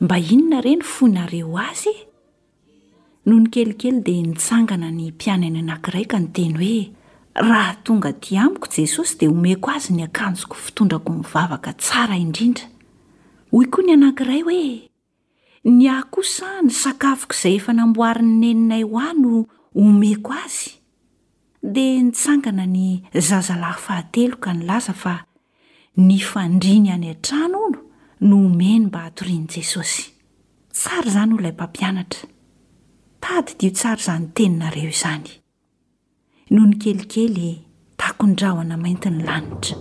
Mba inona re no foinareo azy e? Nony kelikely dia nitsangana ny mpianany anankiray ka niteny hoe, Raha tonga aty amiko Jesosy dia omeko azy ny akanjoko fitondrako mivavaka tsara indrindra. Hoy koa ny anankiray hoe, Ny ahy kosa ny sakafoko izay efa namboarin'ny neninay ho ahy no omeko azy. Dia nitsangana ny zazalahy fahatelo ka nilaza fa Ny fandriany any an-trano, hono, no omeny mba hatorian'i Jesosy. Tsara izany, hoy ilay mpampianatra. Tadidio tsara izany teninareo izany. Nony kelikely, takon-drahona mainty ny lanitra.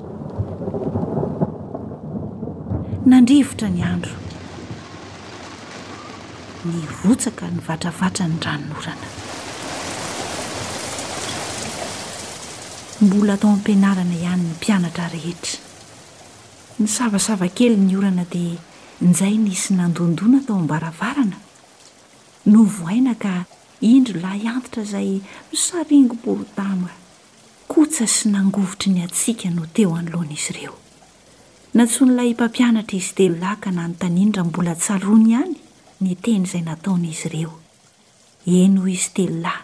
Nandrivotra ny andro. Nirotsaka nivatravatra ny ranonorana. Mbola atao am-pianarana ihany ny mpianatra rehetra. Nisavasava kely ny orana dia njay nisy nandondona tao am-baravarana. Novohaina ka indro lahy antitra izay misaringo boridamba, kotsa sy nangovitry ny hatsiaka no teo anoloan'izy ireo. Nantsoin'ilay mpampianatra izy telo lahy ka nanontaniany raha mbola tsaroany ihany ny teny izay nataon'izy ireo. Eny hoy izy telo lahy.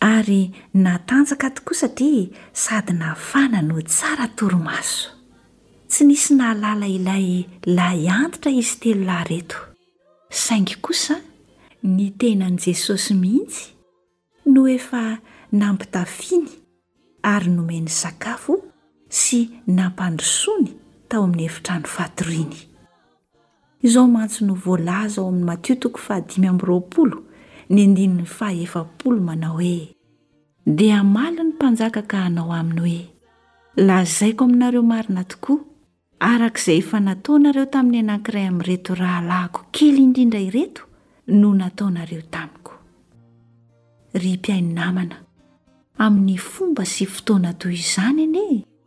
Ary natanjaka tokoa satria sady nafana no tsara torimaso. Tsy nisy nahalala ilay lahy antitra izy telo lahy ireto. Saingy kosa ny tenan'i Jesosy mihitsy no efa nampitafiany ary nomeny sakafo sy nampandrosoany tao amin'ny efitrano fatoriany. Izao mantsy no voalaza ao amin'ny Matio toko fahadimy amby roapolo ny andininy fahaefapolo manao hoe, Dia hamaly ny mpanjaka ka hanao aminy hoe, Lazaiko aminareo marina tokoa, araka izay efa nataonareo tamin'ny anankiray amin'ireto rahalahiko kely indrindra ireto no nataonareo tamiko. Ry mpihaino namana, amin'ny fomba sy fotoana toy izany anie,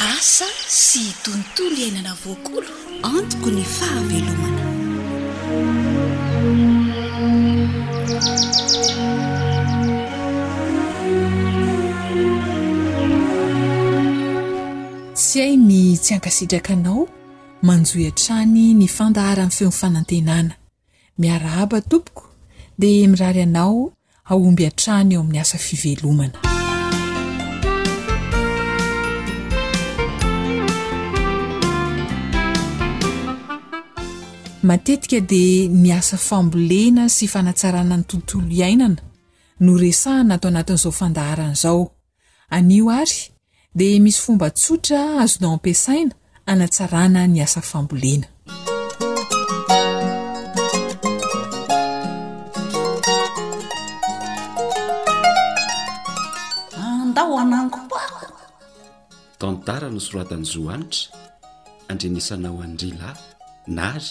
Asa sy tontolo iainana voakolo antoky ny fahavelomana. Tsy hay ny tsy hankasitraka anao manjohy hatrany ny fandaharan'ny feon'ny fanantenana. Miarahaba tompoko dia mirary anao hahomby hatrany eo amin'ny asa fivelomana. Matetika dia ny asa fambolena sy fanatsarana ny tontolo iainana no resahana ato anatin'izao fandaharana izao. Anio àry, dia misy fomba tsotra azonao ampiasaina hanatsarana ny asa fambolena. Andao hanangom-pako! Tantara nosoratan'i Zohanitra, andrenesanao an'i Ry lahy, Nary,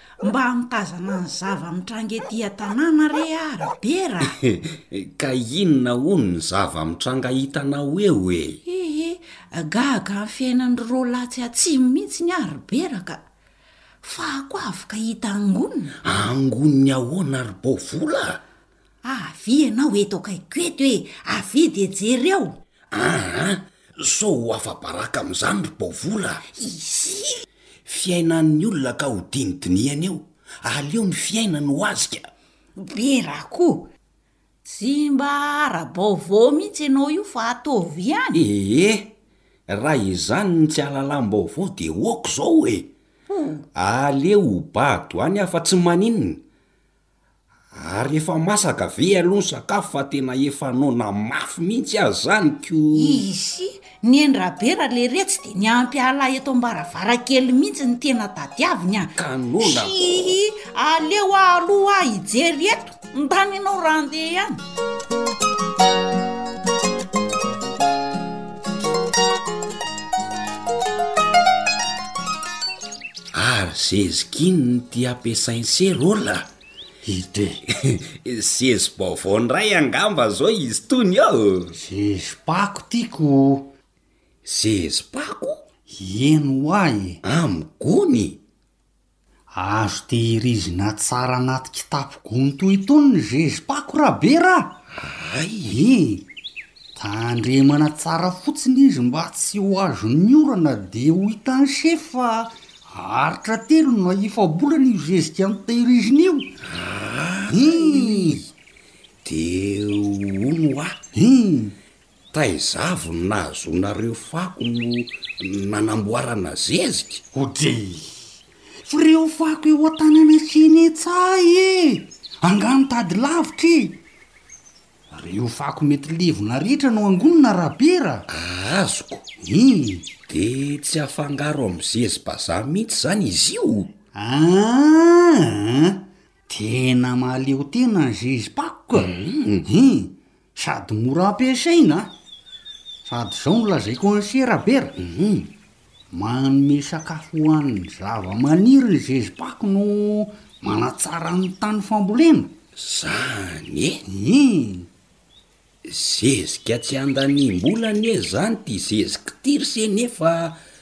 Mba mitazana ny zava-mitranga ety an-tanàna re ah, Rabera ah! Ehe, ka inona hono ny zava-mitranga hitanao eo e? Ehe, gaga amin'ny fiainan'ny roalahy tsy atsimo mihitsy ny ahy, Rabera ka! Fahako avy ka hita angonina. Angoniny ahoana ry Bovola? Avia ianao eto akaiko eto e! Avia dia jereo! Aa! Sao ho afa-baraka amin'izany ry Baovola a! Izy! Fiainan'ny olona ka ho dinidinihany eo! Aleo ny fiainany ho azy ka! Be raha koa! Tsy mba ara-baovao mihitsy ianao io fa ataovy ihany! Ee! Raha izany ny tsy ahalalam-baovao dia ok izao e! Aleo ho bado any aho fa tsy maninona! Ary efa masaka ve aloha ny sakafo fa tena efa noana mafy mihitsy aza zany ko! Izy, ny hendrabe raleretsy dia niampy ahy eto ambaravarankely mihitsy ny tena tadiaviny an! Ka noana ko! Hihi, aleo aho aloha aho hijery eto, ndany ianao raha handeha ihany. Ary zezika inona ity ampiasain'se Rola ity? Sez baovao ndray angamba zao izy tony ôh! Zezi-pako tiako o! Zezi-pako? Eny hoa e! Amy gony? Azo tehirizina tsara anaty kitapo gony toy itony ny zezi-pako Rabera a! Hay! Ee! Tandremana tsara fotsiny izy mba tsy ho azon'ny orana dia ho hitan'i Sefo fa aritra telo no ahifa-bolana io zezika notehiriziny io. Hii! Dia hono hoa! Hii! Taizavy no nahazoanareo fako no nanamboarana zezika? Ojey! Fireo fako eo an-tanana sy eny an-tsaha ee! Angaha nitady lavitra ee! Reo fako mety levona rehetra no angonina Rabera a! Azoko! Hum! De tsy afangaro am zezy bazaha mihitsy zany izy io? Aa! Tena mahaleo tena ny zezy pakoko a! Hum! Sady mora ampiasaina a! Sady zao no lazaiko an'se Rabera, Manome sakafo ho an'ny zavamaniry ny zezi-pako no manatsara ny tany fambolena? Zany e! Inn! Zezika tsy andaniam-bola anie zany ty zeziky ty ry se nefa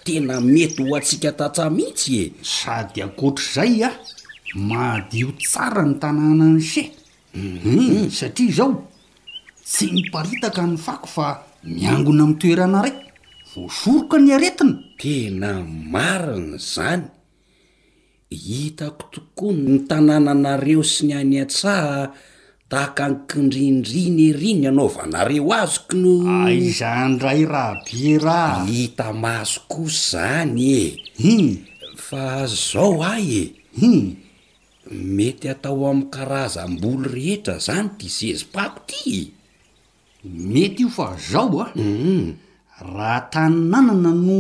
tena mety ho antsika tantsaha mihitsy e! Sady ankoatr'izay a, madio tsara ny tanànan'i se, Hum, satria izao, tsy miparitaka ny fako fa miangona amin'ny toerana iray. Voasoroka ny aretina. Tena marina izany. Hitako tokoa ny tanànanareo sy ny any an-tsaha tahaka ny kindrindriny ery ny anaovanareo azy kno. Aiza indray Rabiera a! Hita maso kosa izany e! Hum! Fa zao ahy e! Hum! Mety atao amin'ny karazam-bolo rehetra zany ity sezi-pako ty e! Mety io fa zao a! Raha tany nanana no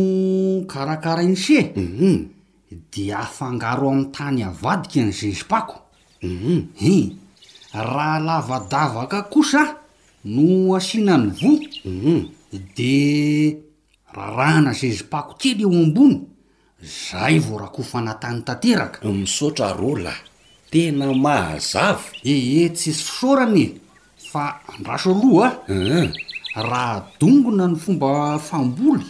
karakarain'i se dia afangaro amin'ny tany avadika ny sezi-pako. He! Raha lavadavaka kosa no asiana ny voa dia Rarahana zezi-pako kely eo ambony zay vao rakofana tany tanteraka. Misaotra rô lahy, tena mahazava. Ee tsisy fisaorana e, fa andraso aloha a! Raha dongona ny fomba famboly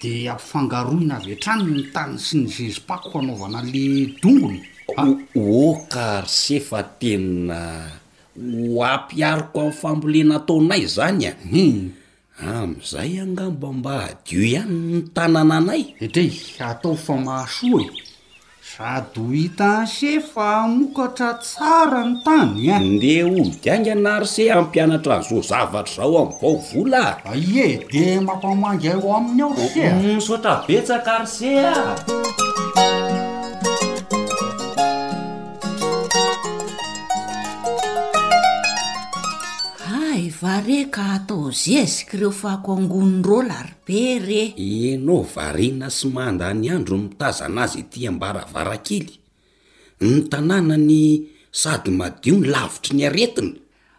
de ampifangaroina avy hatrany ny tany sy ny zezi-pako hanaovana le dongona a! Ok RC fa tena ho ampihariko amin'ny fambolena ataonay zany a! Amin'izay angamba mba hadio ihany ny tanananay. Edrey, ataovy fa mahasoa e! Sady ho hitan'se fa hamokatra tsara ny tany e! Ndeha hody haingana ary se hampianatra an'izao zavatra izao amin'ny vao vola a! Aie, dia mampamangy ahy ho aminy aho ry se a! Misaotra betsaka ry se a! Hay va re ka atao zezika ireo fako angon'ny roller be re! Ianao variana sy mandany andro mitazana azy ety am-baravarankely? Ny tanànany sady madio no lavitry ny aretina.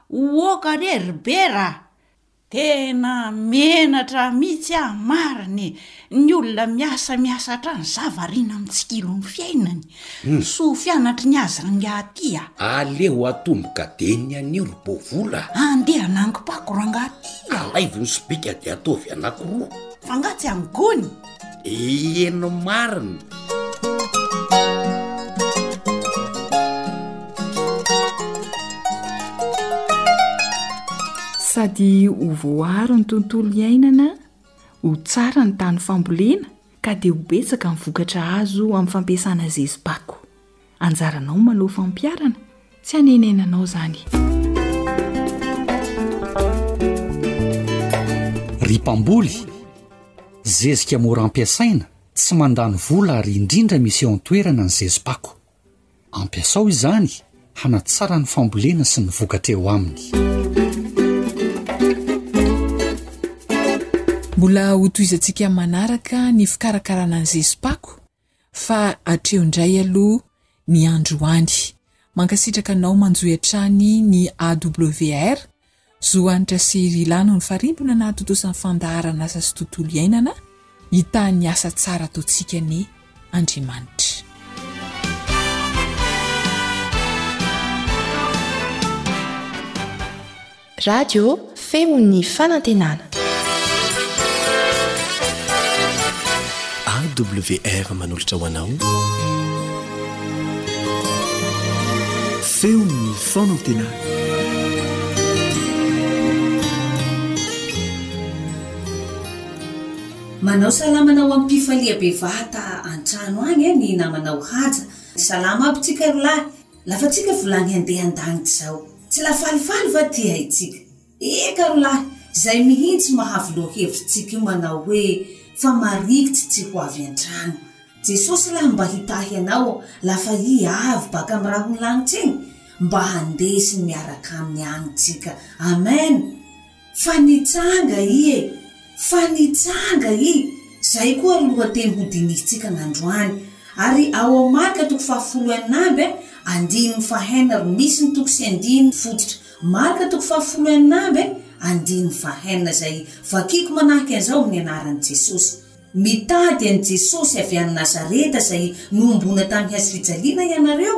Ohoka re ry Bera a! Tena menatra mitsy aho marina e! Ny olona miasa miasa hatrany za variana amin'ny tsikilon'ny fiainany. Soa fianatry ny azy rangaha ty a! Aleo atomboka dia ny anio ry bovola a! Andeha hanangom-pako rangaha ty a! Alaivo ny sobika dia ataovy anankiroa. F'angaha tsy amin'ny gony? ieno marina sady ho voaro ny tontolo iainana ho tsara ny tany fambolena ka dia ho betsaka ny vokatra azo amin'ny fampiasana zezipako Anjaranao malofy ampiarana, tsy anenenanao zany. Ry mpamboly, zezika mora ampiasaina, tsy mandany vola ary indrindra misy eo an-toerana ny zezi-pako. Ampiasao izany hanatsara ny fambolena sy ny vokatra eo aminy. Mbola hotohizantsika manaraka ny fikarakarana ny zezi-pako. Fa hatreo indray aloha ny andro ho any. Mankasitraka anao manjohy hatrany ny AWR, Zo Hanitra sy Rilà noho ny farimbona nahatontosan'ny fandaharan'asa sy tontolo iainana hitaha ny asa tsara ataontsika anie Andriamanitra. Radio Feon'ny Fanantenana. AWR manolotra ho anao. Feon'ny Fanantenana. manao salamana ho ampifaliabevata antrano agny eh, ny namanao haja salama aby tsika rolahy Lafantsika vilany handeha an-danitra izao. Tsy lafalifaly va ty haintsika? Eka ry lahy, izay mihitsy mahaviloa hevitritsika io manao hoe fa marikitry tsy ho avy an-trano. Jesosy lahy mba hitahy anao lafa i avy baka amin'ny rahon'ny lanitra iny mba handesiny miaraka aminy agny tsika. Amen! Fa nitsanga i e! Fa nitsanga i! Izay koa ry lohateny hodinihintsika an'androany. Ary ao amin'ny Marka toko fahafolo enina amby, andininy fahenina ary misy ny toko sy andininy fototra. Marka toko fahafolo enina amby, andininy fahenina, izay vakiko manahaka an'izao amin'ny anaran'i Jesosy. Mitady an'i Jesosy avy any Nazareta izay nohomboana tamin'ny hazofijaliana ianareo?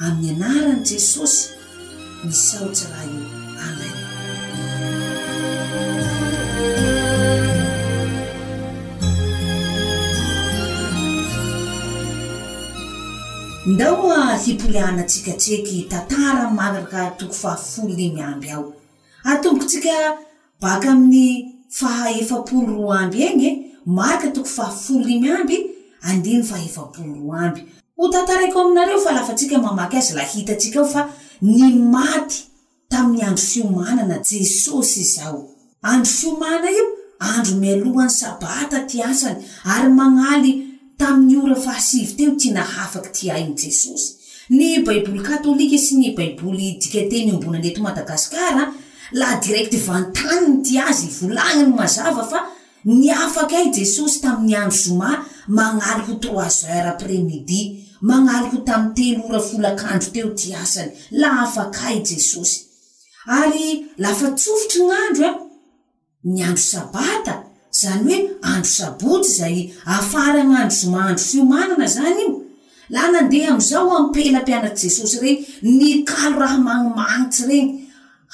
Amin'ny anaran'i Jesosy, misaotra lahy o. Amen. Ndao a hipoliana tsika tseky tantara manraka toko faha folo iny amby ao. Atombokotsika baka amin'ny faha efapolo roa amby egny e, Marka toko faha folo limy amby andiny faha efapolo roa amby. Ho tantaraiko aminareo fa lafa tsika mamaky azy la hitantsika ao fa ny maty tamin'ny andro fiomanana Jesosy izao. Andro fiomana io, andro mialohan'ny sabata ty asany, ary magnaly Tamin'ny ora fahasivy teo ity nahafaky ty ahin'i Jesosy. Ny baiboly katolika sy ny baiboly dikateny iombonana eto Madagasikara la direct vantaniny ty azy, volagniny mazava fa niafaka ahy Jesosy tamin'ny andro zoma mañaly ho trois heures après midi, mañaly ho tamin'ny telo ora folakandro teo ty asany, la afaka ahy Jesosy. Ary la fa tsofitry gn'andro a. ny andro sabata, zany hoe andro sabotsy zay afaran andro zoma andro fiomanana zany io, la nandeha amizao ampela mpianatr'i Jesosy rey nikalo raha magnimagnitsy regny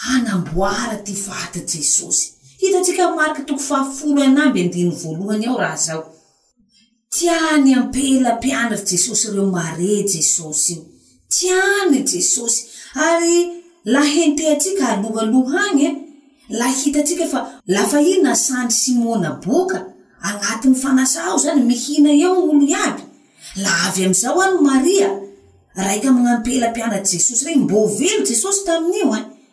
hanamboara ty faty Jesosy, hitatsika am Marka toko faha folo enamby andininy voalohany ao raha zao. Tiany ampela mpianatr Jesosy ireo mare Jesosy io. Tiany Jesosy ary la henteatsika alohaloha agny e, la hitatsika fa lafa i nasan'i Simona boka agnatiny fanasa ao zany mihina eo gny olo iaby, la avy amizao any Maria, raik amign ampela mpianatr Jesosy regny, mbô velo Jesosy taminio e.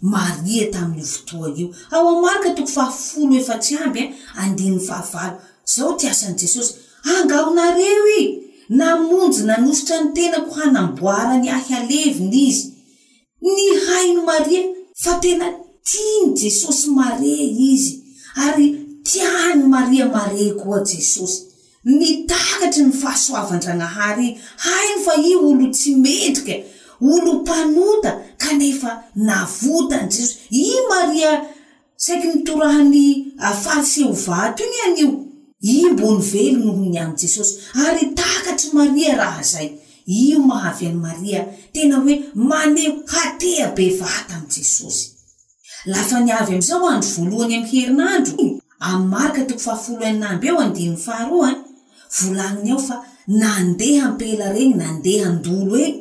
Maria tamin'io fotoa io. Ao amin'ny Marka toko fahafolo efa tsy amby andininy fahavalo. Izao ity asan'i Jesosy, Angaonareo i! Namonjy nanosotra ny tenako hanamboarany ahy halevina izy. Nihaino Maria fa tena tian'i Jesosy mare izy, ary tian'i Maria mare koa Jesosy. Ny takatry ny fahasoavan-dRagnahary hainy fa i olo tsy mendrika, olo mpanota kanefa navotany Jeso. I Maria saiky nitorahan'ny Fariseo ho vato igny anio, i mbo nivelo noho ny an'i Jesosy. Ary takatr'i Maria raha zay. Io mahavy an'i Maria tena hoe maneho hatea bevata amin'i Jesosy. Lafany avy amin'izao andro voalohany amin'ny herinandro iny, amin'ny marka toko fahafolo enina amby eo andininy faharoa, volagniny ao fa nandeha ampela reny nandeha an-dolo eny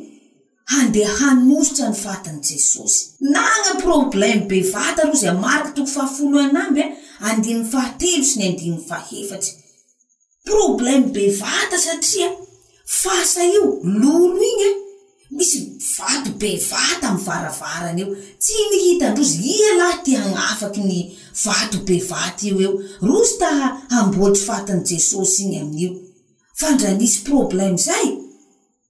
handeha hanositra ny fatin'i Jesosy. Nagna problème bevata rozy amin'ny marka toko fahafolo enina amby andininy fahatelo sy ny andininy fahefatry. problème bevata satria face io lolo igny an, misy vato bevata am varavarana eo, tsy nihitandrozy ia lahy ty hagnafaky ny vato bevata io eo, rozy ta ha hamboatry fatin jesosy igny amnio, fa ndra nisy problème zay.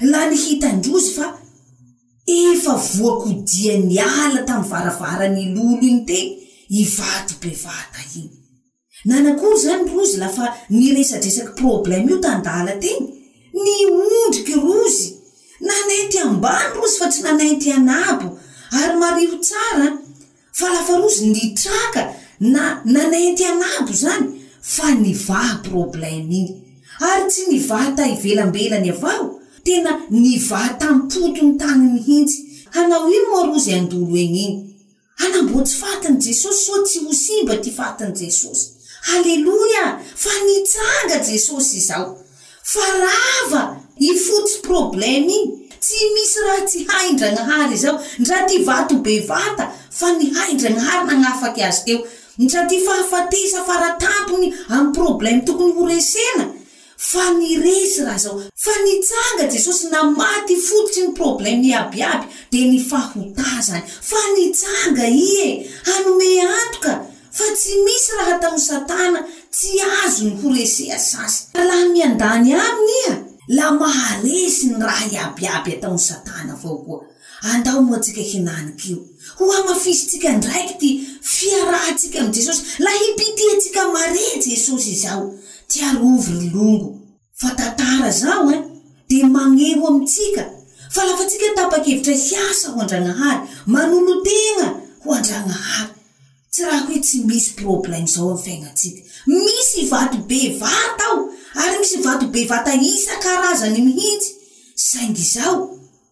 Lany hitan-drozy fa efa voakodia niala tamin'ny varavaran'ny lolo iny teny i vato bevata iny. Nanakory izany rozy la fa niresadresaky problème io tan-dala teny, niondriky rozy, nanenty ambany rozy fa tsy nanenty anabo ary mariho tsara an! Fa lafarozy nitraka na nanenty anabo zany fa nivaha problème iny ary tsy nivaha ta ivelambelany avao tena nivaha tam potony tany mihintsy hanao ino moa rozy andolo egny iny hanamboa tsy fatiny jesosy soa tsy ho simba ty fatiny jesosy haleloia fa nitsanga jesosy izao Fa rava i fotsy problème iny tsy misy raha tsy hain-dragnahary izao ndra ty vato be vata fa ny hain-dragnahary nagnafaky azy teo ndra ty fahafatesa fara tampony amy problème tokony ho resena fa niresy raha zao fa nitsanga jesosy na maty fototry ny problème iaby iaby de ny fahotazany fa nitsanga ie hanome antoka Fa tsy misy raha ataon'i Satana tsy azony ho reseha sasy. Ka laha miandany aminy iha, la maharesy ny raha iabiaby ataon'i Satana avao koa. Andao moa tsika hinanika io. Ho hamafisintsika ndraiky ty fiarahantsika amin'i Jesosy. La hipitihantsika mare Jesosy izao. Tiarovy ry longo. fa tantara zao eh, de magneho amintsika fa lafa tsika tapa-kevitra hiasa ho Andragnahary, manolon-tegna ho Andragnahary, tsy raha hoe tsy misy problème zao amy fiaignan-tsika, misy vato bevata ao ary misy vato bevata isan-karazany mihintsy, saingy izao,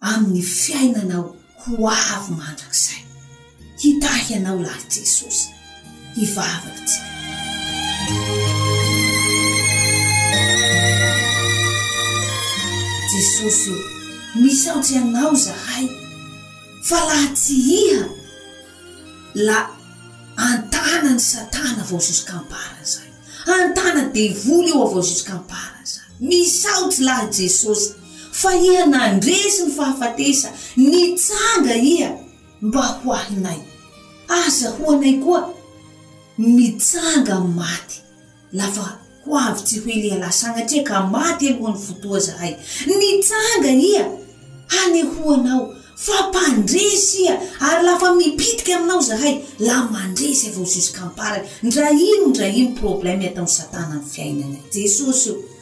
amin'ny fiainanao ho avy mandrakizay. Hitahy anao lahy Jesosy. Hivavaka tsika. Jesosy o, misaotsy anao zahay fa laha tsy iha la antanan'i satana vao jusqu'ampara zay, antana devoly io avao jusqu'ampara zay. Misaotsy lahy Jesosy. fa iha nandresy ny fahafatesa, nitsanga iha mba ho ahinay, aza ho anay koa mitsanga amin'ny maty lafa ho avy tsy ho ela ialahy sagnatria ka maty alohan'ny fotoa zahay, nitsanga iha hanehoanao fa mpandresy iha ary lafa mipitika aminao zahay la mandresy avao jusqu'à am-parany, ndra ino ndra ino problème ataon'i satana amin'ny fiainanay, Jesosy o.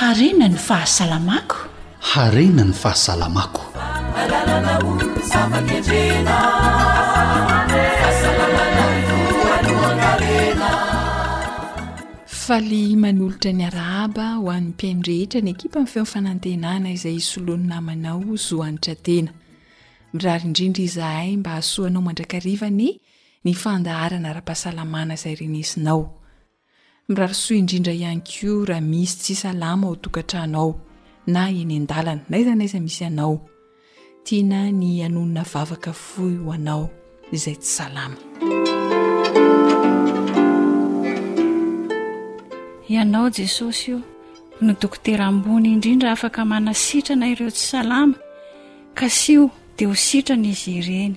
Harena ny fahasalamako. Harena ny fahasalamako. Alalana ho zava-kendrena. Fahasalamana voalohan-karena. Faly manolotra ny arahaba ho an'ny mpihaino rehetra ny ekipan'ny Feon'ny Fanantenana izay hisoloan'ny namanao zo hanitra tena. Mirary indrindra izahay mba hahasoa anao mandrakariva anie ny fandaharana ara-pahasalamana izay renesinao. Mirary soa indrindra ihany koa raha misy tsy salama ao tokantrano ao na eny an-dalana, n'aiza n'aiza misy anao. Tiana ny hanonona vavaka fohy ho anao izay tsy salama. Ianao Jesosy o, no dokotera ambony indrindra afaka manasitrana ireo tsy salama, kasiho dia ho sitrana izy ireny.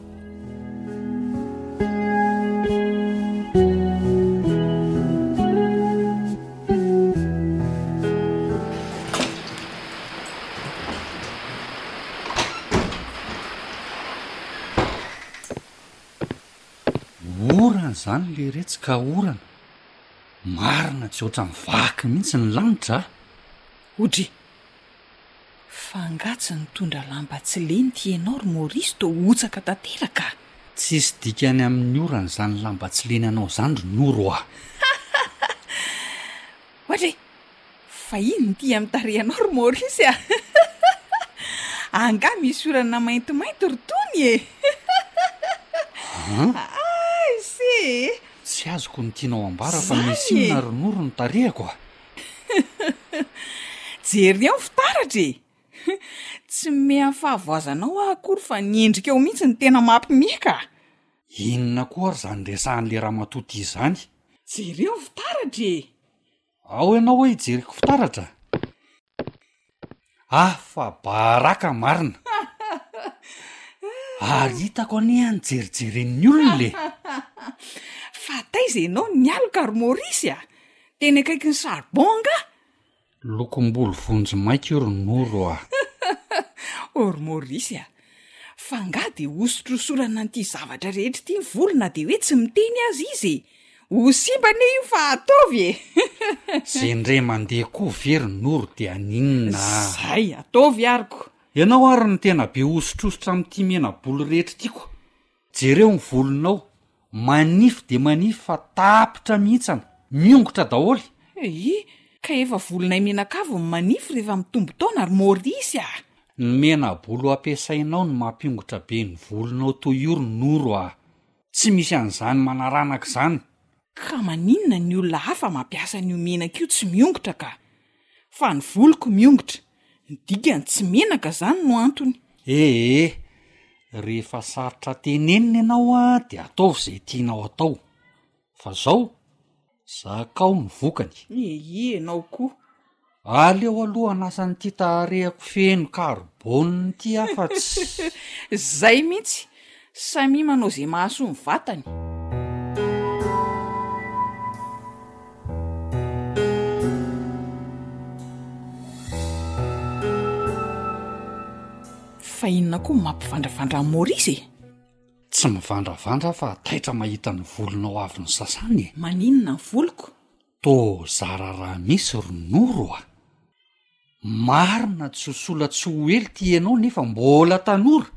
Orana izany leretsy ka orana. Marina tsy ohatran'ny vaky mihitsy ny lanitra a! Odry! Fa nga tsy nitondra lamba tsy lenty ianao ry Maurice toa hotsaka tanteraka a! Tsisy dikany amin'ny orana izany lamba tsy lena anao izany ry Noro a! Hahahahahah! Ohatra hoe, fa iny nitia amin'ny tarehinao ry Maurice a! Hahahahahah! Angaha misy orana maintimainty ry Tony e! Hahahahahah! Ise e! Tsy azoko ny tianao ambara fa misy inona ry Noro ny tarehako a! Jereo ny fitaratra e! Tsy mimeha fahavoazanao aho akory fa ny endrikao mihitsy no tena mampime ka! Inona koa ary izany resahan'ilay ramatoa ity izany? Jereo ny fitaratra e! Ao ianao hoe hijery fitaratra? Afa baraka marina. Ary hitako anie any jerijeren'ny olona e. Fa taiza ianao nialoka ry Maurice a? Teny akaikin'ny charbon angaha? Lokom-bolo vonjy maika io ry Noro a. Ô ry Maurice a! Fa nga de hosotrosorana an'ity zavatra rehetra ity ny volo na de hoe tsy miteny aza izy e! Ho simba anie io fa ataovy e! Ze ndray mandeha koa ve ry Noro de aninona a! Zay, ataovy ariko! Ianao ary no tena be hosotrosotra amin'ity mena-bolo rehetra ity koa! Jereo ny volonao, manify dia manify fa tapitra mihintsana, miongotra daholo. Hei, ka efa volonay menakavy no manify rehefa mitombo taona ry Maurice ah! Ny menabolo ampiasainao no mampiongotra be ny volonao toy io ry Noro ah! Tsy misy an'izany manaranaka izany Ka maninona ny olona hafa mampiasa an'io menaka io tsy miongotra ka? Fa ny voloko miongotra. Ny dikany tsy menaka izany no antony. Ee, rehefa sarotra tenenina ianao dia ataovy izay tianao atao. Fa izao, zakao ny vokany. Ee ianao koa. Aleo aloha hanasa an'ity taharehako feno carbone ity aho fa tsy. Zay mihitsy, samia manao ze mahasoa ny vatany. Fa inona koa no mampivandravandra an'i Maurice e? Tsy mivandravandra aho fa taitra mahita ny volonao avy nosasana e! Maninona ny voloko? Toa zara raha misy ry Noro a! Marina tsy ho sola tsy ho ela ty ianao nefa mbola tanora!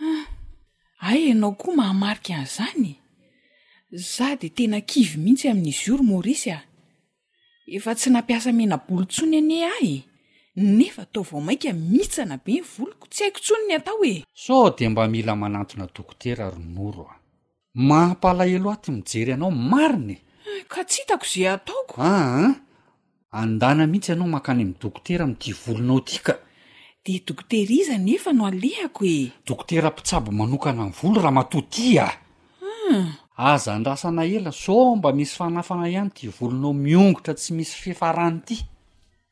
Hum! Hay ianao koa mahamarika an'izany e! Za dia tena kivy mihitsy amin'izy io ry Maurice a! Efa tsy nampiasa menabolo intsony anie aho e! Nefa toa vao mainka mihitsana be ny voloko, tsy haiko intsony ny atao e! Sao dia mba mila manantona dokotera ry Noro a! Mampalahelo aty mijery anao marina e! Ka tsy hitako ze ataoko. Aa! Andana mihitsy ianao mankany amin'ny dokotera amin'ity volonao ity ka! Dia dokotera iza anefa no alehako e! Dokotera mpitsabo manokana ny volo ramatoa ty a! Aa! Aza andrasana ela sao mba misy fanafana ihany ity volonao miongotra tsy misy fiafarany ity!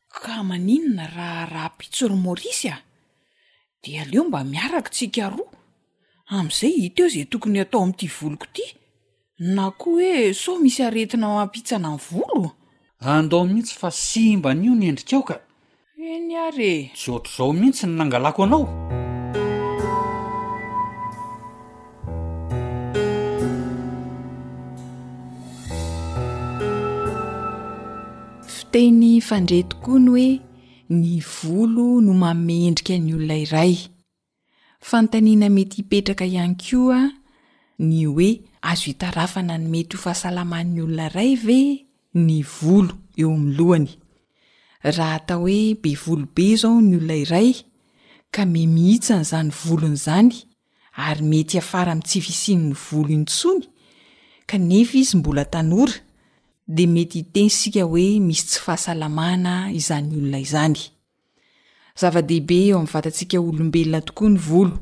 Ka maninona raha rahampitso ry Maurice a! Dia aleo mba miaraka tsika roa Amin'izay hita eo izay tokony hatao amin'ity voloko ity, na koa hoe sao misy aretina mampitsana ny volo? Andao mihitsy fa simba anio ny endrikao ka! Eny ary e! Tsy ohatr'izao mihitsy ny nangalako anao! Fiteny fandre tokoa ny hoe ny volo no manome endrika ny olona iray. Fanontaniana mety hipetraka ihany koa ny hoe azo itarafana ny mety ho fahasalaman'ny olona iray ve ny volo eo amin'ny lohany? Raha atao hoe be volo be izao ny olona iray ka miha mihitsana izany volony izany ary mety hiafara amin'ny tsy fisian'ny volo intsony kanefa izy mbola tanora dia mety hiteny isika hoe misy tsy fahasalamana izany olona izany. Zava-dehibe eo amin'ny vatantsika olombelona tokoa ny volo.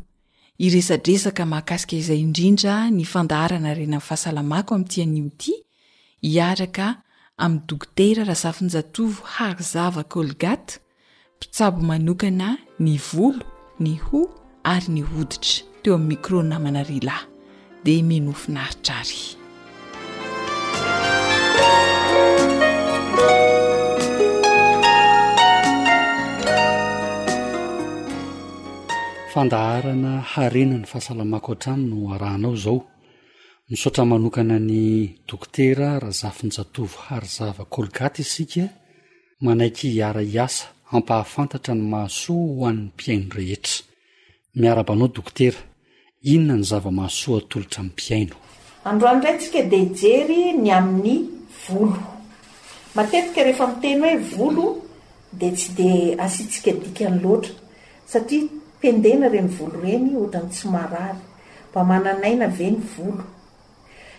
Hiresadresaka mahakasika izay indrindra ny fandaharana harena ny fahasalamako amin'ity anio ity hiaraka amin'i Dokotera Razafinjatovo Harizava Colgate, mpitsabo manokana ny volo, ny hoho ary ny hoditra, teo amin'ny micro namana Rila. dia mino finaritra ary fandaharana harena ny fahasalamako hatrany no arahanao zao misaotra manokana ny dokotera razafinjatovo hary zava kolgaty isika manaiky hiara hiasa hampahafantatra ny mahasoa ho an'ny mpiaino rehetra Miaraba anao Dokotera, inona ny zava-mahasoa atolotra ny mpihaino? Androany indray tsika dia hijery ny amin'ny volo. Matetika rehefa miteny hoe volo dia tsy dia asiantsika dikany loatra satria pendena ireny volo ireny ohatran'ny tsy marary. Mba manan'aina ve ny volo?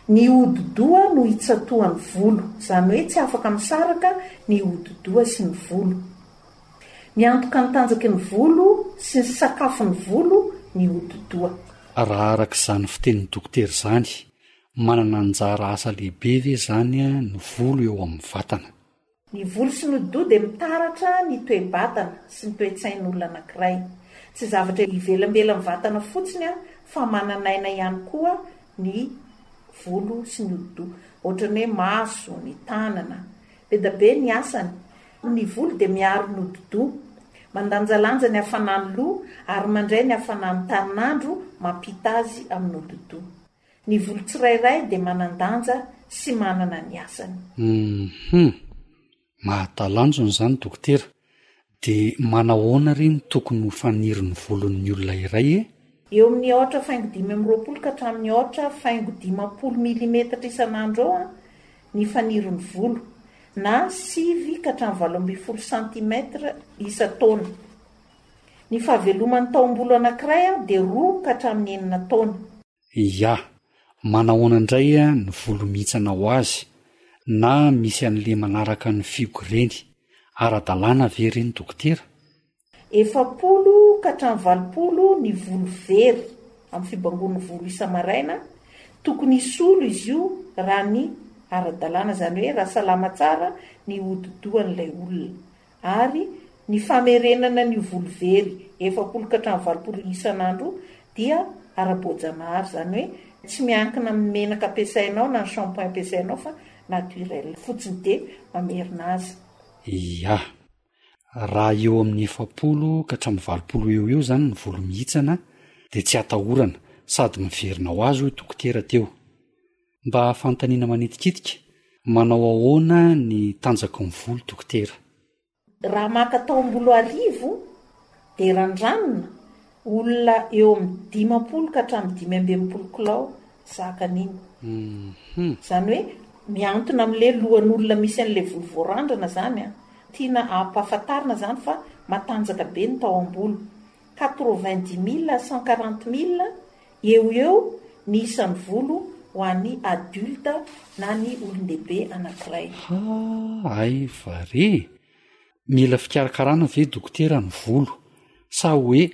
Ny hodi-doha no itsatohan'ny volo, izany hoe tsy afaka misaraka ny hodi-doha sy ny volo. Miantoka ny tanjaky ny volo sy ny sakafon'ny volo ny hodi-doha. Raha araka izany fitenin'ny dokotera izany, manana anjara asa lehibe ve izany ny volo eo amin'ny vatana? Ny volo sy ny hodi-doha dia mitaratra ny toe-batana sy ny toe-tsain'olona anankiray. Tsy zavatra ivelambelan'ny vatana fotsiny fa manan'aina ihany koa ny volo sy ny hodi-doha. Ohatran'ny hoe maso, ny tanana. Be dia be ny asany. Ny volo dia miaro ny hodi-doha, mandanjalanja ny hafanan'ny loha ary mandray ny hafanan'ny tanin'andro mampita azy amin'ny hodi-doha. Ny volo tsirairay dia manan-danja sy manana ny asany. Humm! Mahatalanjona izany Dokotera! Dia manahoana re no tokony ho faniry ny volon'ny olona iray e? Eo amin'ny aotra faingo dimy amby roapolo ka hatramin'ny aotra faingo dimampolo milimetatra isan'andro eo ny fanirin'ny volo, na sivy ka hatramin'ny valo ambin'ny folo centimètre isan-taona. Ny fahaveloman'ny taombolo anankiray dia roa ka hatramin'ny enina taona. Ya. Manahoana indray ny volo mihintsana ho azy, na misy an'le manaraka ny fihogo ireny? Ara-dalàna ve ireny dokotera? Efapolo ka hatramin'ny valopolo ny volo very amin'ny fibangoan'ny volo isa-maraina, tokony hisolo izy io raha ny ara-dalàna, izany hoe raha salama tsara ny hodi-dohan'ilay olona, ary ny famerenana an'io volo very efapolo ka hatramin'ny valopolo io isan'andro dia ara-boajanahary, izany hoe tsy miankina amin'ny menaka ampiasainao na ny shampoing ampiasainao fa naturel fotsiny dia mamerina azy. Iah. Raha eo amin'ny efapolo ka hatramin'ny valopolo eo ho eo izany ny volo mihitsana dia tsy atahorana sady miverina ho azy hoy dokotera teo. Mba fanontaniana manitikitika, manao ahoana ny tanjaky ny volo dokotera? Raha maka taombolo arivo dia randranina Olona eo amin'ny dimampolo ka hatramin'ny dimy amby enimpolo kilao zaka an'iny. Izany hoe mihantona amin'ilay lohan'olona misy an'ilay volo voarandrana izany an! Tiana hampahafantarina izany fa matanjaka be ny tao am-bolo. Quatre-vingt-dix mille à cent quarante mille eo ho eo ny isan'ny volo ho an'ny adulte na ny olon-dehibe anankiray. Ha, hay va re! Mila fikarakarana ve dokotera ny volo? Sa hoe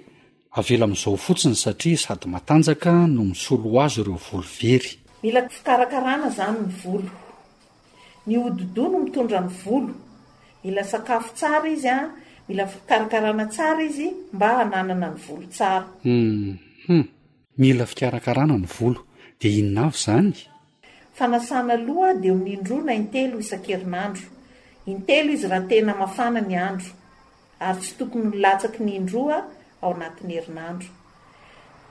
avela amin'izao fotsiny satria sady matanjaka no misolo ho azy ireo volo very? Mila fikarakarana izany ny volo. Ny hodi-doha no mitondra ny volo. Mila sakafo tsara izy an, mila fikarakarana tsara izy mba hananana ny volo tsara. Hum. Mila fikarakarana ny volo. Dia inona avy izany? Fanasana loha dia omia indroa na intelo isan-kerinandro. Intelo izy raha tena mafana ny andro, ary tsy tokony ho latsaky ny indroa ao anatin'ny herinandro.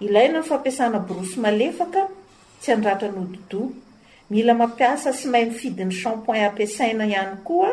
Ilaina ny fampiasana borosy malefaka tsy handratra ny hodi-doha. Mila mampiasa sy mahay mifidy ny shampoing ampiasaina ihany koa.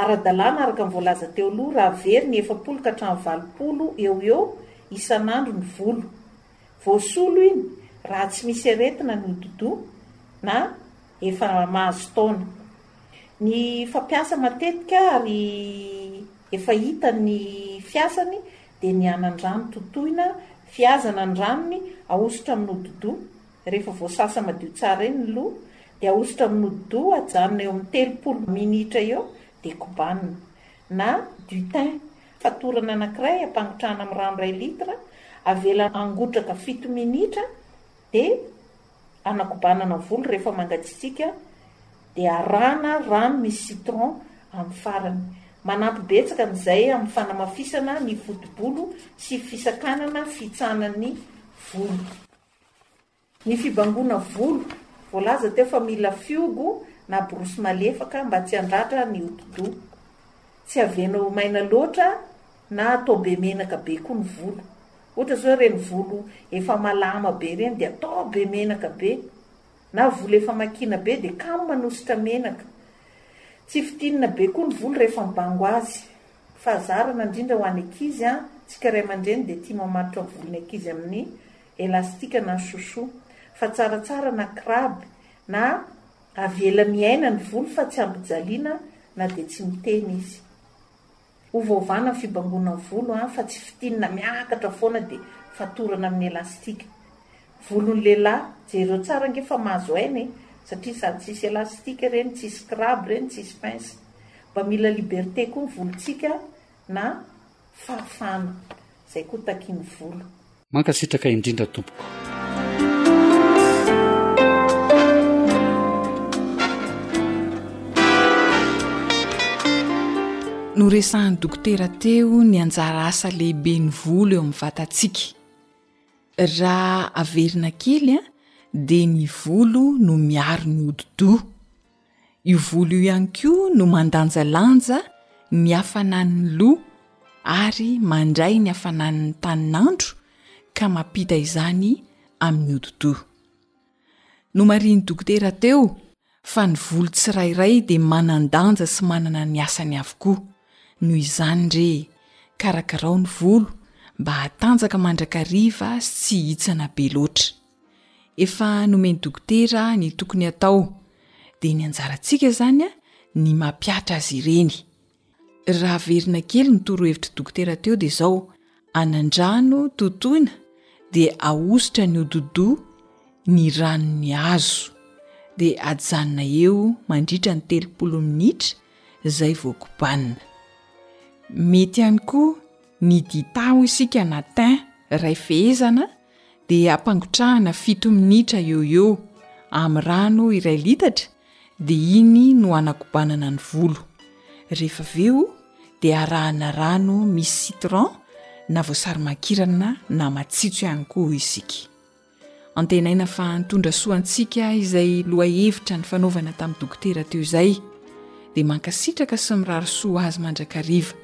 Ara-dalàna araka ny voalaza teo aloha raha very ny efapolo ka hatramin'ny valopolo eo ho eo isan'andro ny volo. Voasolo iny raha tsy misy aretina ny hodi-doha na efa mahazo taona. Ny fampiasa matetika ary efa hita ny fiasany dia ny hanan-drano totoina, fihazana ny ranony, ahosotra amin'ny hodi-doha. Rehefa voasasa madio tsara iny ny loha dia ahosotra amin'ny hodi-doha, ajanona eo amin'ny telopolo minitra eo dia kobanina. Na du thym, fatorana anankiray ampangotrahana amin'ny rano iray litre, avela hangotraka fito minitra dia hanakobanana volo rehefa mangatsiatsiaka dia arahana rano misy citron amin'ny farany. Manampy betsaka ny izay amin'ny fanamafisana ny foto-bolo sy fisakanana fihitsanan'ny volo. Ny fibangoana volo, voalaza teo fa mila fihogo na borosy malefaka mba tsy handratra ny hodi-doha. Tsy avela ho maina loatra na atao be menaka be koa ny volo. Ohatra izao ireny volo efa malama be ireny dia atao be menaka be, na volo efa makina be dia kamo manosotra menaka. Tsy fintinina be koa ny volo rehefa mibango azy. Fahazarana indrindra ho an'ny ankizy an! Tsika ray aman-dreny dia tia mamatotra volon'ny ankizy amin'ny elastika na ny soso. Fa tsaratsara na crabb na avela miaina ny volo fa tsy ampijaliana na dia tsy miteny izy. Ho vaovana ny fibangonan'ny volo an! Fa tsy fintinina miakatra foana dia fatorana amin'ny elastika. Volon'ny lehilahy, jereo tsara ange fa mahazo aina e! Satria sady tsisy elastika ireny, tsisy crabb ireny, tsisy pince. Mba mila liberté koa ny volontsika na fahafahana. Zay koa takian'ny volo. Mankasitraka indrindra tompoko. Noresahan'ny dokotera teo ny anjara asa lehiben'ny volo eo amin'ny vatantsika. Raha averina kely dia ny volo no miaro ny hodi-doha. Io volo io ihany koa no mandanjalanja ny hafanan'ny loha ary mandray ny hafanan'ny tanin'andro ka mampita izany amin'ny hodi-doha. Nomarihin'ny dokotera teo fa ny volo tsirairay dia manan-danja sy manana ny asany avokoa. Noho izany re, karakarao ny volo mba hatanjaka mandrakariva sy tsy hihitsana be loatra. Efa nomen'ny dokotera ny tokony hatao, dia ny anjarantsika izany ny mampihatra azy ireny. Raha averina kely ny torohevitr'i dokotera teo dia izao, anandrano totoina dia ahosotra ny hodidoha ny ranon'ny hazo, dia ajanona eo mandritra ny telopolo minitra izay vao kobanina. Mety ihany koa ny dita hoy isika na thym iray fehezana dia ampangotrahana fito minitra eo ho eo amin'ny rano iray litatra dia iny no hanakobanana ny volo. Rehefa avy eo dia arahana rano misy citron na voasary makirana na matsitso ihany koa isika. Antenaina fa nitondra soa antsika izay lohahevitra nifanaovana tamin'ny dokotera teo izay. Dia mankasitraka sy mirary soa azy mandrakariva.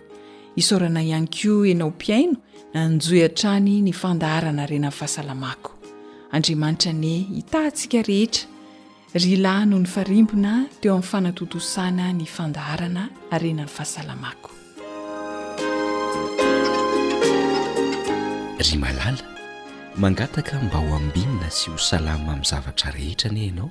Isaorana ihany koa ianao mpihaino nanjohy hatrany ny fandaharana harena ny fahasalamako. Andriamanitra anie hitaha antsika rehetra. Ry lahy no nifarimbona teo amin'ny fanatontosana ny fandaharana harena ny fahasalamako. Ry malala, mangataka mba ho ambinina sy ho salama amin'ny zavatra rehetra anie ianao.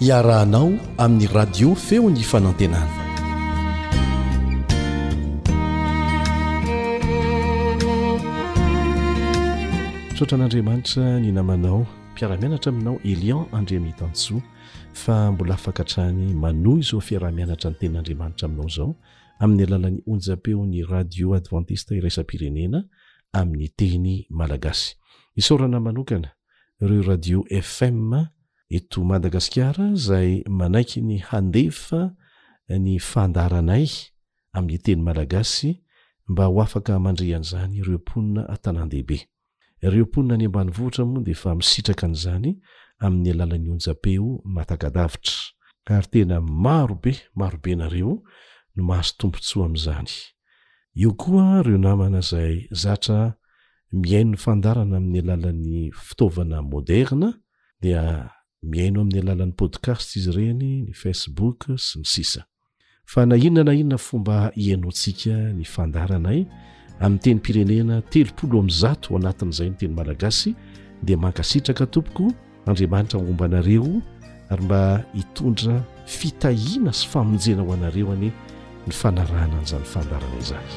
Iarahanao amin'ny radio feo ny fanantenana. Misaotra an'Andriamanitra ny namanao, mpiara-mianatra aminao Elian Andriamitansoa fa mbola afaka hatrany manohy izao fiaraha-mianatra ny tenin'Andriamanitra aminao izao amin'ny alalan'ny onjam-peon'ny Radio Advantista Iraisam-pirenena amin'ny teny malagasy. Isaorana manokana ireo radio FM eto Madagasikara izay manaiky ny handefa ny fandaharanay amin'ny teny malagasy mba ho afaka mandre an'izany ireo mponina an-tanàn-dehibe. Ireo mponina any ambanivohitra moa dia efa misitraka an'izany amin'ny alalan'ny onjam-peo Matakadavitra ary tena maro be maro be nareo no mahazo tombontsoa amin'izany. Eo koa ireo namana izay zatra mihaino ny fandaharana amin'ny alalan'ny fitaovana moderna, dia mihaino amin'ny alalan'ny podcast izy ireny, ny Facebook sy ny sisa. Fa na inona na inona fomba hihainoantsika ny fandaharanay amin'ny tenim-pirenena telopolo amin'ny zato ho anatin'izay ny teny malagasy dia mankasitraka tompoko Andriamanitra momba anareo ary mba hitondra Fitahiana sy famonjena ho anareo anie ny fanarahana an'izany fandaharana izany.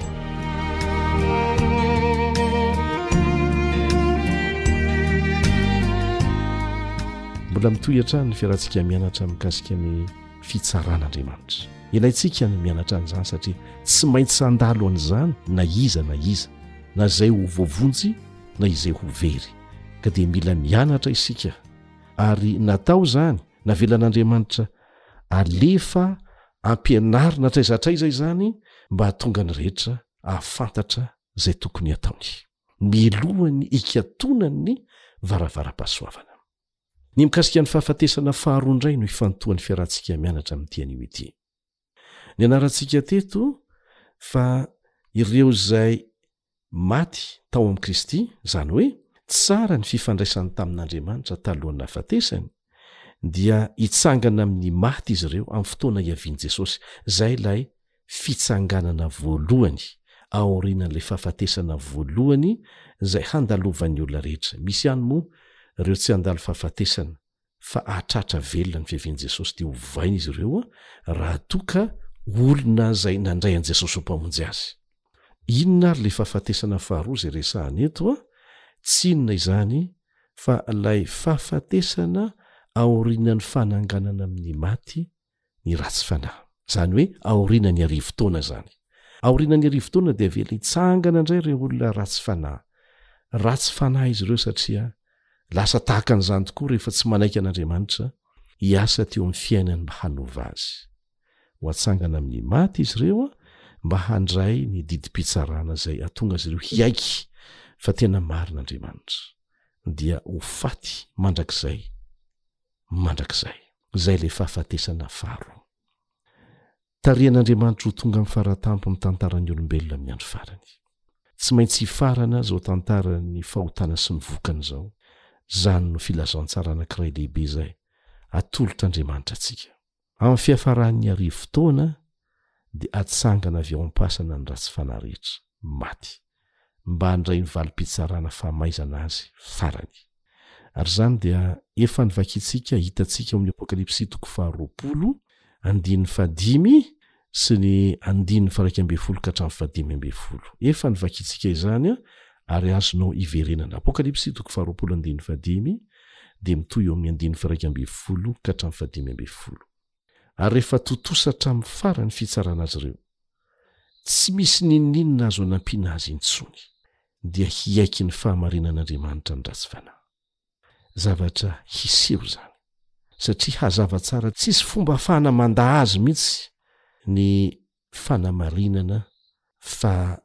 Mbola mitohy hatrany ny fiarahantsika mianatra mikasika ny fitsaran'Andriamanitra. Ilaintsika ny mianatra an'izany satria tsy maintsy handalo an'izany na iza na iza, na izay ho voavonjy na izay ho very. Ka dia mila mianatra isika ary natao izany Navelan'Andriamanitra alefa ampianarina hatraiza hatraiza izany mba hahatonga ny rehetra hahafantatra izay tokony hataony, mialohan'ny hikatonan'ny varavaram-pahasoavana. Ny mikasika ny fahafatesana faharoa indray no ifantohan'ny fiarahantsika mianatra amin'ity anio ity. Nianarantsika teto fa ireo izay maty tao amin'i Kristy, izany hoe tsara ny fifandraisany tamin'Andriamanitra talohan'ny nahafatesany, dia hitsangana amin'ny maty izy ireo amin'ny fotoana hiavian'i Jesosy. Izay ilay fitsanganana voalohany aorianan'ilay fahafatesana voalohany izay handalovan'ny olona rehetra. Misy ihany moa ireo tsy handalo fahafatesana fa hahatratra velona ny fiavian'i Jesosy dia hovaina izy ireo raha toa ka olona izay nandray an'i Jesosy ho Mpamonjy azy. Inona ary ilay fahafatesana faharoa izay resahana eto? Tsy inona izany fa ilay fahafatesana aorianan'ny fananganana amin'ny maty ny ratsy fanahy. Izany hoe aorianan'ny arivo taona izany. Aorianan'ny arivo taona dia avela hitsangana indray ireo olona ratsy fanahy. Ratsy fanahy izy ireo satria lasa tahaka an'izany tokoa rehefa tsy manaiky an'Andriamanitra hiasa teo amin'ny fiainany mba hanova azy. Ho atsangana amin'ny maty izy ireo mba handray ny didim-pitsarana izay hahatonga azy ireo hiaiky fa tena marina Andriamanitra, dia ho faty mandrakizay. mandrakizay. Izay ilay fahafatesana faharoa. Tarihan'Andriamanitra ho tonga amin'ny fara-tampon'ny tantaran'ny olombelona amin'ny andro farany. Tsy maintsy hifarana izao tantaran'ny fahotana sy ny vokany izao, izany no filazantsara anankiray lehibe izay atolotr'Andriamanitra antsika. Amin'ny fiafaran'ny arivo taona dia hatsangana avy ao am-pasana ny ratsy fanahy rehetra, maty, mba handray ny valim-pitsarana famaizana azy farany. Ary izany dia efa nivakintsika, hitantsika ao amin'ny Apokalypsy toko faharoapolo, andininy fahadimy, sy ny andininy faraika ambin'ny folo ka hatramin'ny fahadimy ambin'ny folo. Efa novakintsika izany ary azonao iverenana. Apokalypsy toko faharoapolo andininy fahadimy dia mitohy eo amin'ny andininy faraika ambin'ny folo ka hatramin'ny fahadimy ambin'ny folo. Ary rehefa tontosa hatramin'ny farany ny fitsarana azy ireo, tsy misy n'inon'inona azo anampiana azy intsony, dia hiaiky ny fahamarinan'Andriamanitra ny ratsy fanahy. zavatra hiseho izany satria hazava tsara tsisy fomba afahana manda azy mihitsy ny fanamarinana fa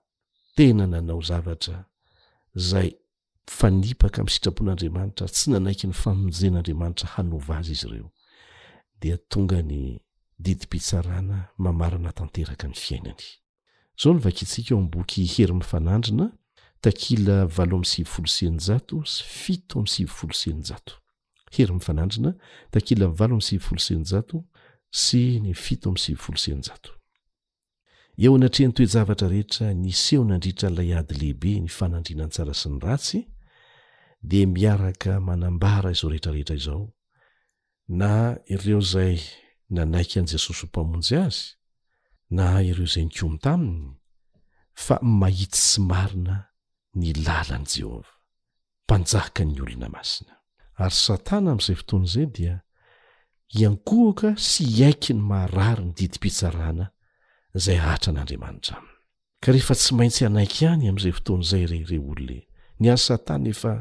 tena nanao zavatra izay fanipaka amin'ny sitrapon'Andriamanitra ary tsy nanaiky ny famonjen'Andriamanitra hanova azy izy ireo dia tonga ny didim-pitsarana mamarana tanteraka ny fiainany. Izao no vakintsika ao amin'ny boky Hery Mifanandrina, takila valo amby sivifolo sy eninjato sy fito amby sivifolo sy eninjato. Hery Mifanandrina, takila valo amby sivifolo sy eninjato sy ny fito amby sivifolo sy eninjato. Eo anatrehan'ny toe-javatra rehetra niseho nandritra ilay ady lehibe nifanandrina ny tsara sy ny ratsy, dia miaraka manambara izao rehetrarehetra izao, na ireo izay nanaiky an'i Jesosy ho Mpamonjy azy, na ireo izay nikomy taminy, fa mahitsy sy marina ny lalan'i Jehovah, Mpanjakan'ny olona masina. Ary Satana amin'izay fotoana izay dia hiankohoka sy hiaiky ny maharary ny didim-pitsarana izay ahatran'Andriamanitra aminy. ka rehefa tsy maintsy hanaiky any amin'izay fotoana izay re re olona ny any satana efa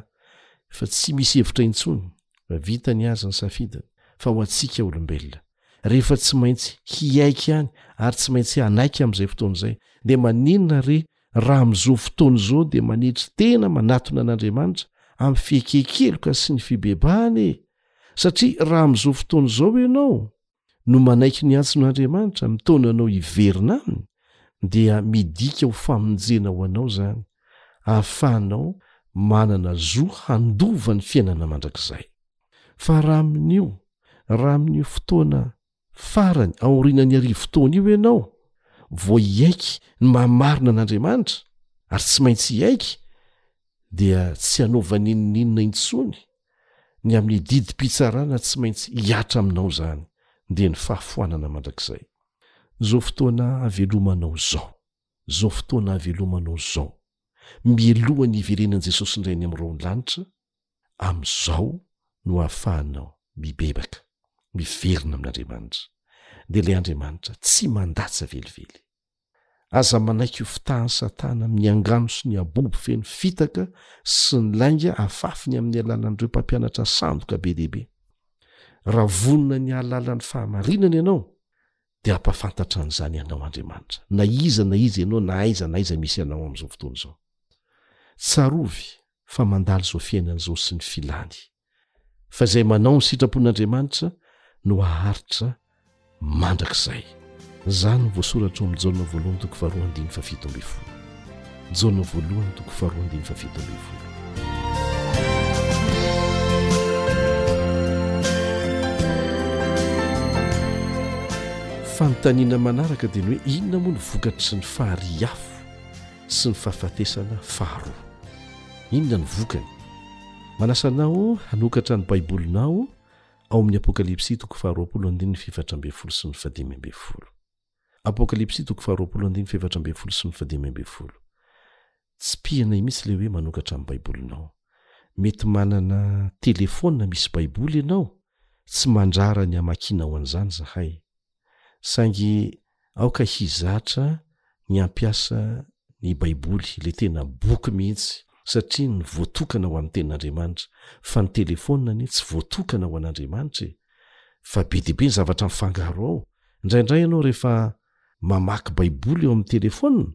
efa tsy misy hevitra intsony fa vita ny azy ny safidiny fa ho antsika olombelona rehefa tsy maintsy hiaiky any ary tsy maintsy hanaiky amin'izay fotoana izay dia maninona re raha amin'izao fotoana izao dia manetry tena manatona an'andriamanitra amin'ny fiekekeloka sy ny fibebahana e satria raha amin'izao fotoana izao ianao no manaiky ny antson'Andriamanitra mitaona anao hiverina aminy dia midika ho famonjena ho anao izany ahafahanao manana zo handova ny fiainana mandrakizay. Fa raha amin'io, raha amin'io fotoana farany aorianan'ny arivo taona io ianao vao hiaiky ny maha marina an'Andriamanitra, ary tsy maintsy hiaiky, dia tsy hanao vaninon'inona intsony, ny amin'ny didim-pitsarana tsy maintsy hihatra aminao izany, dia ny fahafoanana mandrakizay. Izao fotoana havelomanao izao, izao fotoana havelomanao izao, mialoha ny hiverenan'i Jesosy indray any amin'ny rahon'ny lanitra, amin'izao no ahafahanao mibebaka, miverina amin'Andriamanitra. Dia ilay Andriamanitra tsy mandatsa velively. Aza manaiky ho fitahan'i Satana amin'ny angano sy ny abobo feno fitaka sy ny lainga afafiny amin'ny alalan'ireo mpampianatra sandoka be dia be. Raha vonona ny hahalala ny fahamarinana ianao, dia hampahafantatra an'izany anao Andriamanitra, na iza na iza ianao na aiza na aiza misy anao amin'izao fotoana izao. Tsarovy fa mandalo izao fiainana izao sy ny filany. fa izay manao ny sitrapon'Andriamanitra no haharitra mandrakizay. Izany no voasoratra ao amin'ny Jaona voalohany toko faharoa andininy fafito ambin'ny folo. Jaona voalohany toko faharoa andininy fafito ambin'ny folo. Fanontaniana manaraka dia ny hoe inona moa ny vokatry ny fahariafo? sy ny fahafatesana faharoa. Inona no vokany? Manasa anao hanokatra ny Baibolinao ao amin'ny Apokalypsy toko faharoapolo andininy fahefatra ambin'ny folo sy ny fahadimy ambin'ny folo. Apokalypsy toko faharoapolo andininy fahefatra ambin'ny folo sy ny fahadimy ambin'ny folo. Tsipihanay mihitsy ilay hoe manokatra ny Baibolinao. Mety manana telefaonina misy Baiboly ianao, tsy mandrara ny hamakianao an'izany izahay. saingy aoka hizatra ny hampiasa ny Baiboly, ilay tena boky mihitsy, satria ny voatokana ho an'ny Tenin'Andriamanitra, fa ny telefaonina anie tsy voatokana ho an'Andriamanitra e! Fa be dia be ny zavatra mifangaro ao. Indraindray ianao rehefa mamaky Baiboly eo amin'ny telefaonina,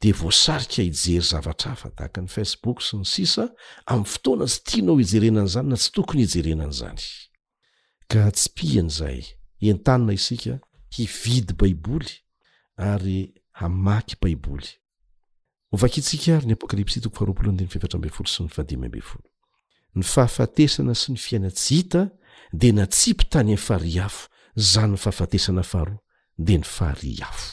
dia voasarika hijery zavatra hafa, tahaka ny Facebook sy ny sisa, amin'ny fotoana tsy tianao hijerena an'izany na tsy tokony hijerena an'izany. Ka atsipihina izay. Entanina isika hividy Baiboly ary hamaky Baiboly. Hovakintsika àry ny Apokalypsy toko faharoapolo andininy fahefatra ambin'ny folo sy ny fahadimy ambin'ny folo. Ny fahafatesana sy ny fiainana tsy hita dia natsipy tany amin'ny farihy afo, izany ny fahafatesana faharoa dia ny farihy afo.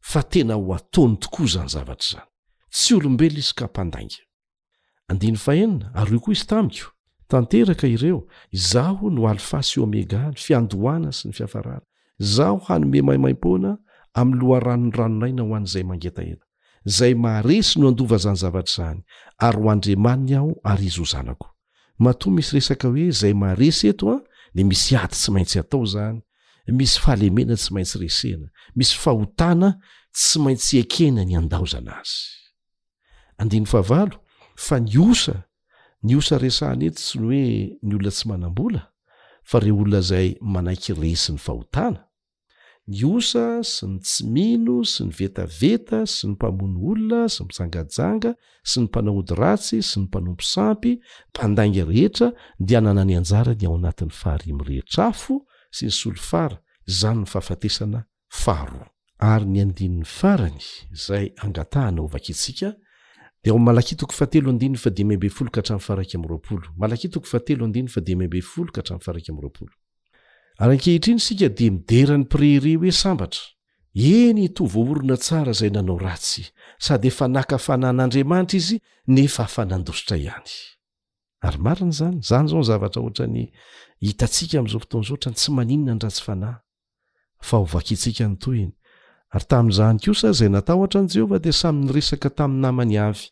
fa tena ho ataony tokoa izany zavatra izany. Tsy olombelona izy ka mpandainga. Andininy fahenina, Ary hoy koa izy tamiko, Tanteraka ireo, Izaho no Alfa sy Omega, ny fiandohana sy ny fiafarana. Izaho hanome maimaimpoana amin'ny loharanon'ny ranon'aina ho an'izay mangetaheta. Izay maharesy no handova izany zavatra izany, ary ho Andriamaniny aho, ary izy ho zanako. matoa misy resaka hoe zay maharesy eto an de misy ady tsy maintsy atao zany misy fahalemena tsy maintsy resena misy fahotana tsy maintsy ekena ny andaozana azy andiny fahavalo fa ny osa ny osa resahana eto tsy ny hoe ny olona tsy manam-bola fa reo olona zay manaiky resy ny fahotana Ny osa sy ny tsy mino sy ny vetaveta sy ny mpamono olona sy ny mpijangajanga sy ny mpanao ody ratsy sy ny mpanompo sampy, mpandainga rehetra dia hanana ny anjarany ao anatin'ny faharian'ny rehetra afo sy ny solifara, izany ny fahafatesana faharoa. Ary ny andininy farany, izay angatahana ho vakintsika, dia ao amin'ny Malakia toko fahatelo andininy fahadimy ambin'ny folo ka hatramin'ny faha iraika amby roapolo. Malakia toko fahatelo andininy fahadimy ambin'ny folo ka hatramin'ny faha iraika amby roapolo. Ary ankehitriny isika dia midera ny mpirehirehy hoe sambatra. Eny, hitoa voaorina tsara izay nanao ratsy, sady efa naka fanan'Andriamanitra izy nefa afa nandositra ihany. Ary marina izany. Izany izao ny zavatra ohatran'ny hitantsika amin'izao fotoana izao ohatran'ny tsy maninona ny ratsy fanahy. fa ho vakintsika ny tohiny. Ary tamin'izany kosa izay natahotra an'i Jehovah dia samy niresaka tamin'ny namany avy.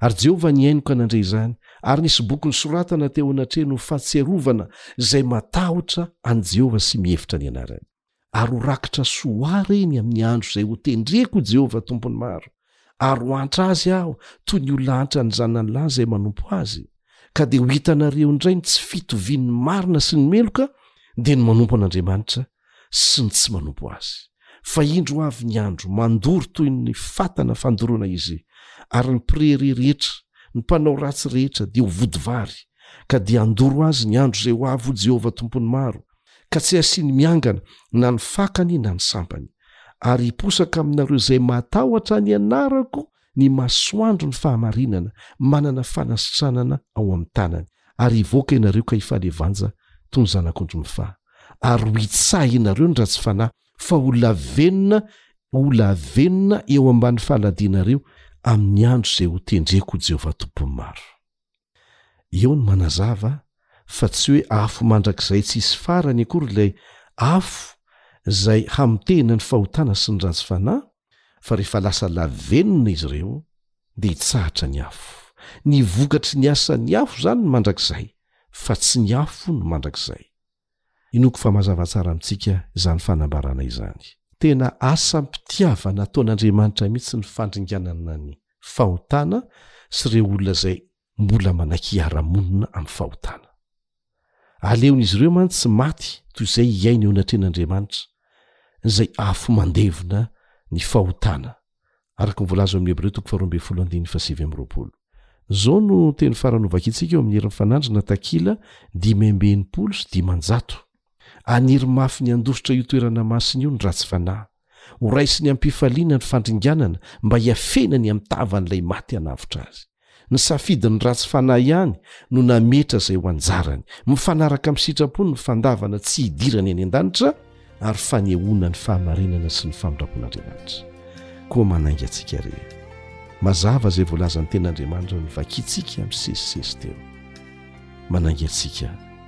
Ary Jehovah nihaino ka nandre izany. Ary nisy boky nosoratana teo anatrehany ho fahatsiarovana izay matahotra an'i Jehovah sy mihevitra ny anarany. Ary ho rakitra soa ho ahy ireny amin'ny andro izay hotendreko i Jehovah Tompon'ny Maro, ary ho antra azy aho toy ny ho lantra ny zanany lahy izay manompo azy, ka dia ho hitanareo indray ny tsy fitovian'ny marina sy ny meloka, dia ny manompo an'Andriamanitra sy ny tsy manompo azy. Fa indro avy ny andro, mandoro toy ny fatana fandoroana izy, ary ny mpirehareha rehetra, ny mpanao ratsy rehetra dia ho vody vary, ka dia handoro azy ny andro izay ho avy, hoy Jehovah Tompon'ny maro, ka tsy hasiany miangana na ny fakany na ny sampany. ary hiposaka aminareo izay matahotra ny anarako ny masoandro ny fahamarinana manana fanasitranana ao amin'ny tanany ary hivoaka ianareo ka hifanevanja toy ny zanak'ondry mifaha ary ho hitsaha ianareo ny ratsy fanahy fa ho lavenona ho lavenona eo ambany faladianareo amin'ny andro izay ho tendreko Jehovah tompon'ny maro Eo no manazava fa tsy hoe afo mandrakizay tsy hisy farany akory ilay afo izay hamitehina ny fahotana sy ny ratsy fanahy, fa rehefa lasa lavenona izy ireo dia hitsahatra ny afo. Ny vokatry ny asan'ny afo izany ny mandrakizay, fa tsy ny afo no mandrakizay. Inoako fa mazava tsara amintsika izany fanambarana izany. Tena asam-pitiavana ataon'Andriamanitra mihitsy ny fandringanana ny fahotana sy ireo olona izay mbola manaiky hiara-monina amin'ny fahotana. Aleon'izy ireo mantsy maty toy izay hiaina eo anatrehan'Andriamanitra, izay afo mandevona ny fahotana. araka ny voalaza ao amin'ny Hebreo toko faharoa ambin'ny folo andininy fahasivy amby roapolo. Izao no teny farany hovakintsika eo amin'ny herin'ny fanandrina takila dimy amby enimpolo sy dimanjato. Haniry mafy ny handositra io toerana masina io ny ratsy fanahy. Horaisiny amim-pifaliana ny fandringanana mba hiafenany amin'ny tavan'ilay maty hanavotra azy. Ny safidin'ny ratsy fanahy ihany no nametra izay ho anjarany. Mifanaraka amin'ny sitrapony ny fandavana tsy hidirany any an-danitra ary fanehoana ny fahamarinana sy ny famindram-pon'Andriamanitra. Koa manainga antsika re. Mazava izay voalazan'ny Tenin'Andriamanitra novakintsika amin'ny sesisesy teo. Manainga antsika.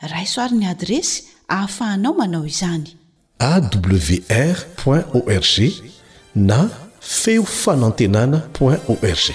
Raiso ary ny adiresy ahafahanao manao izany. awr point org na feo fanantenana point org.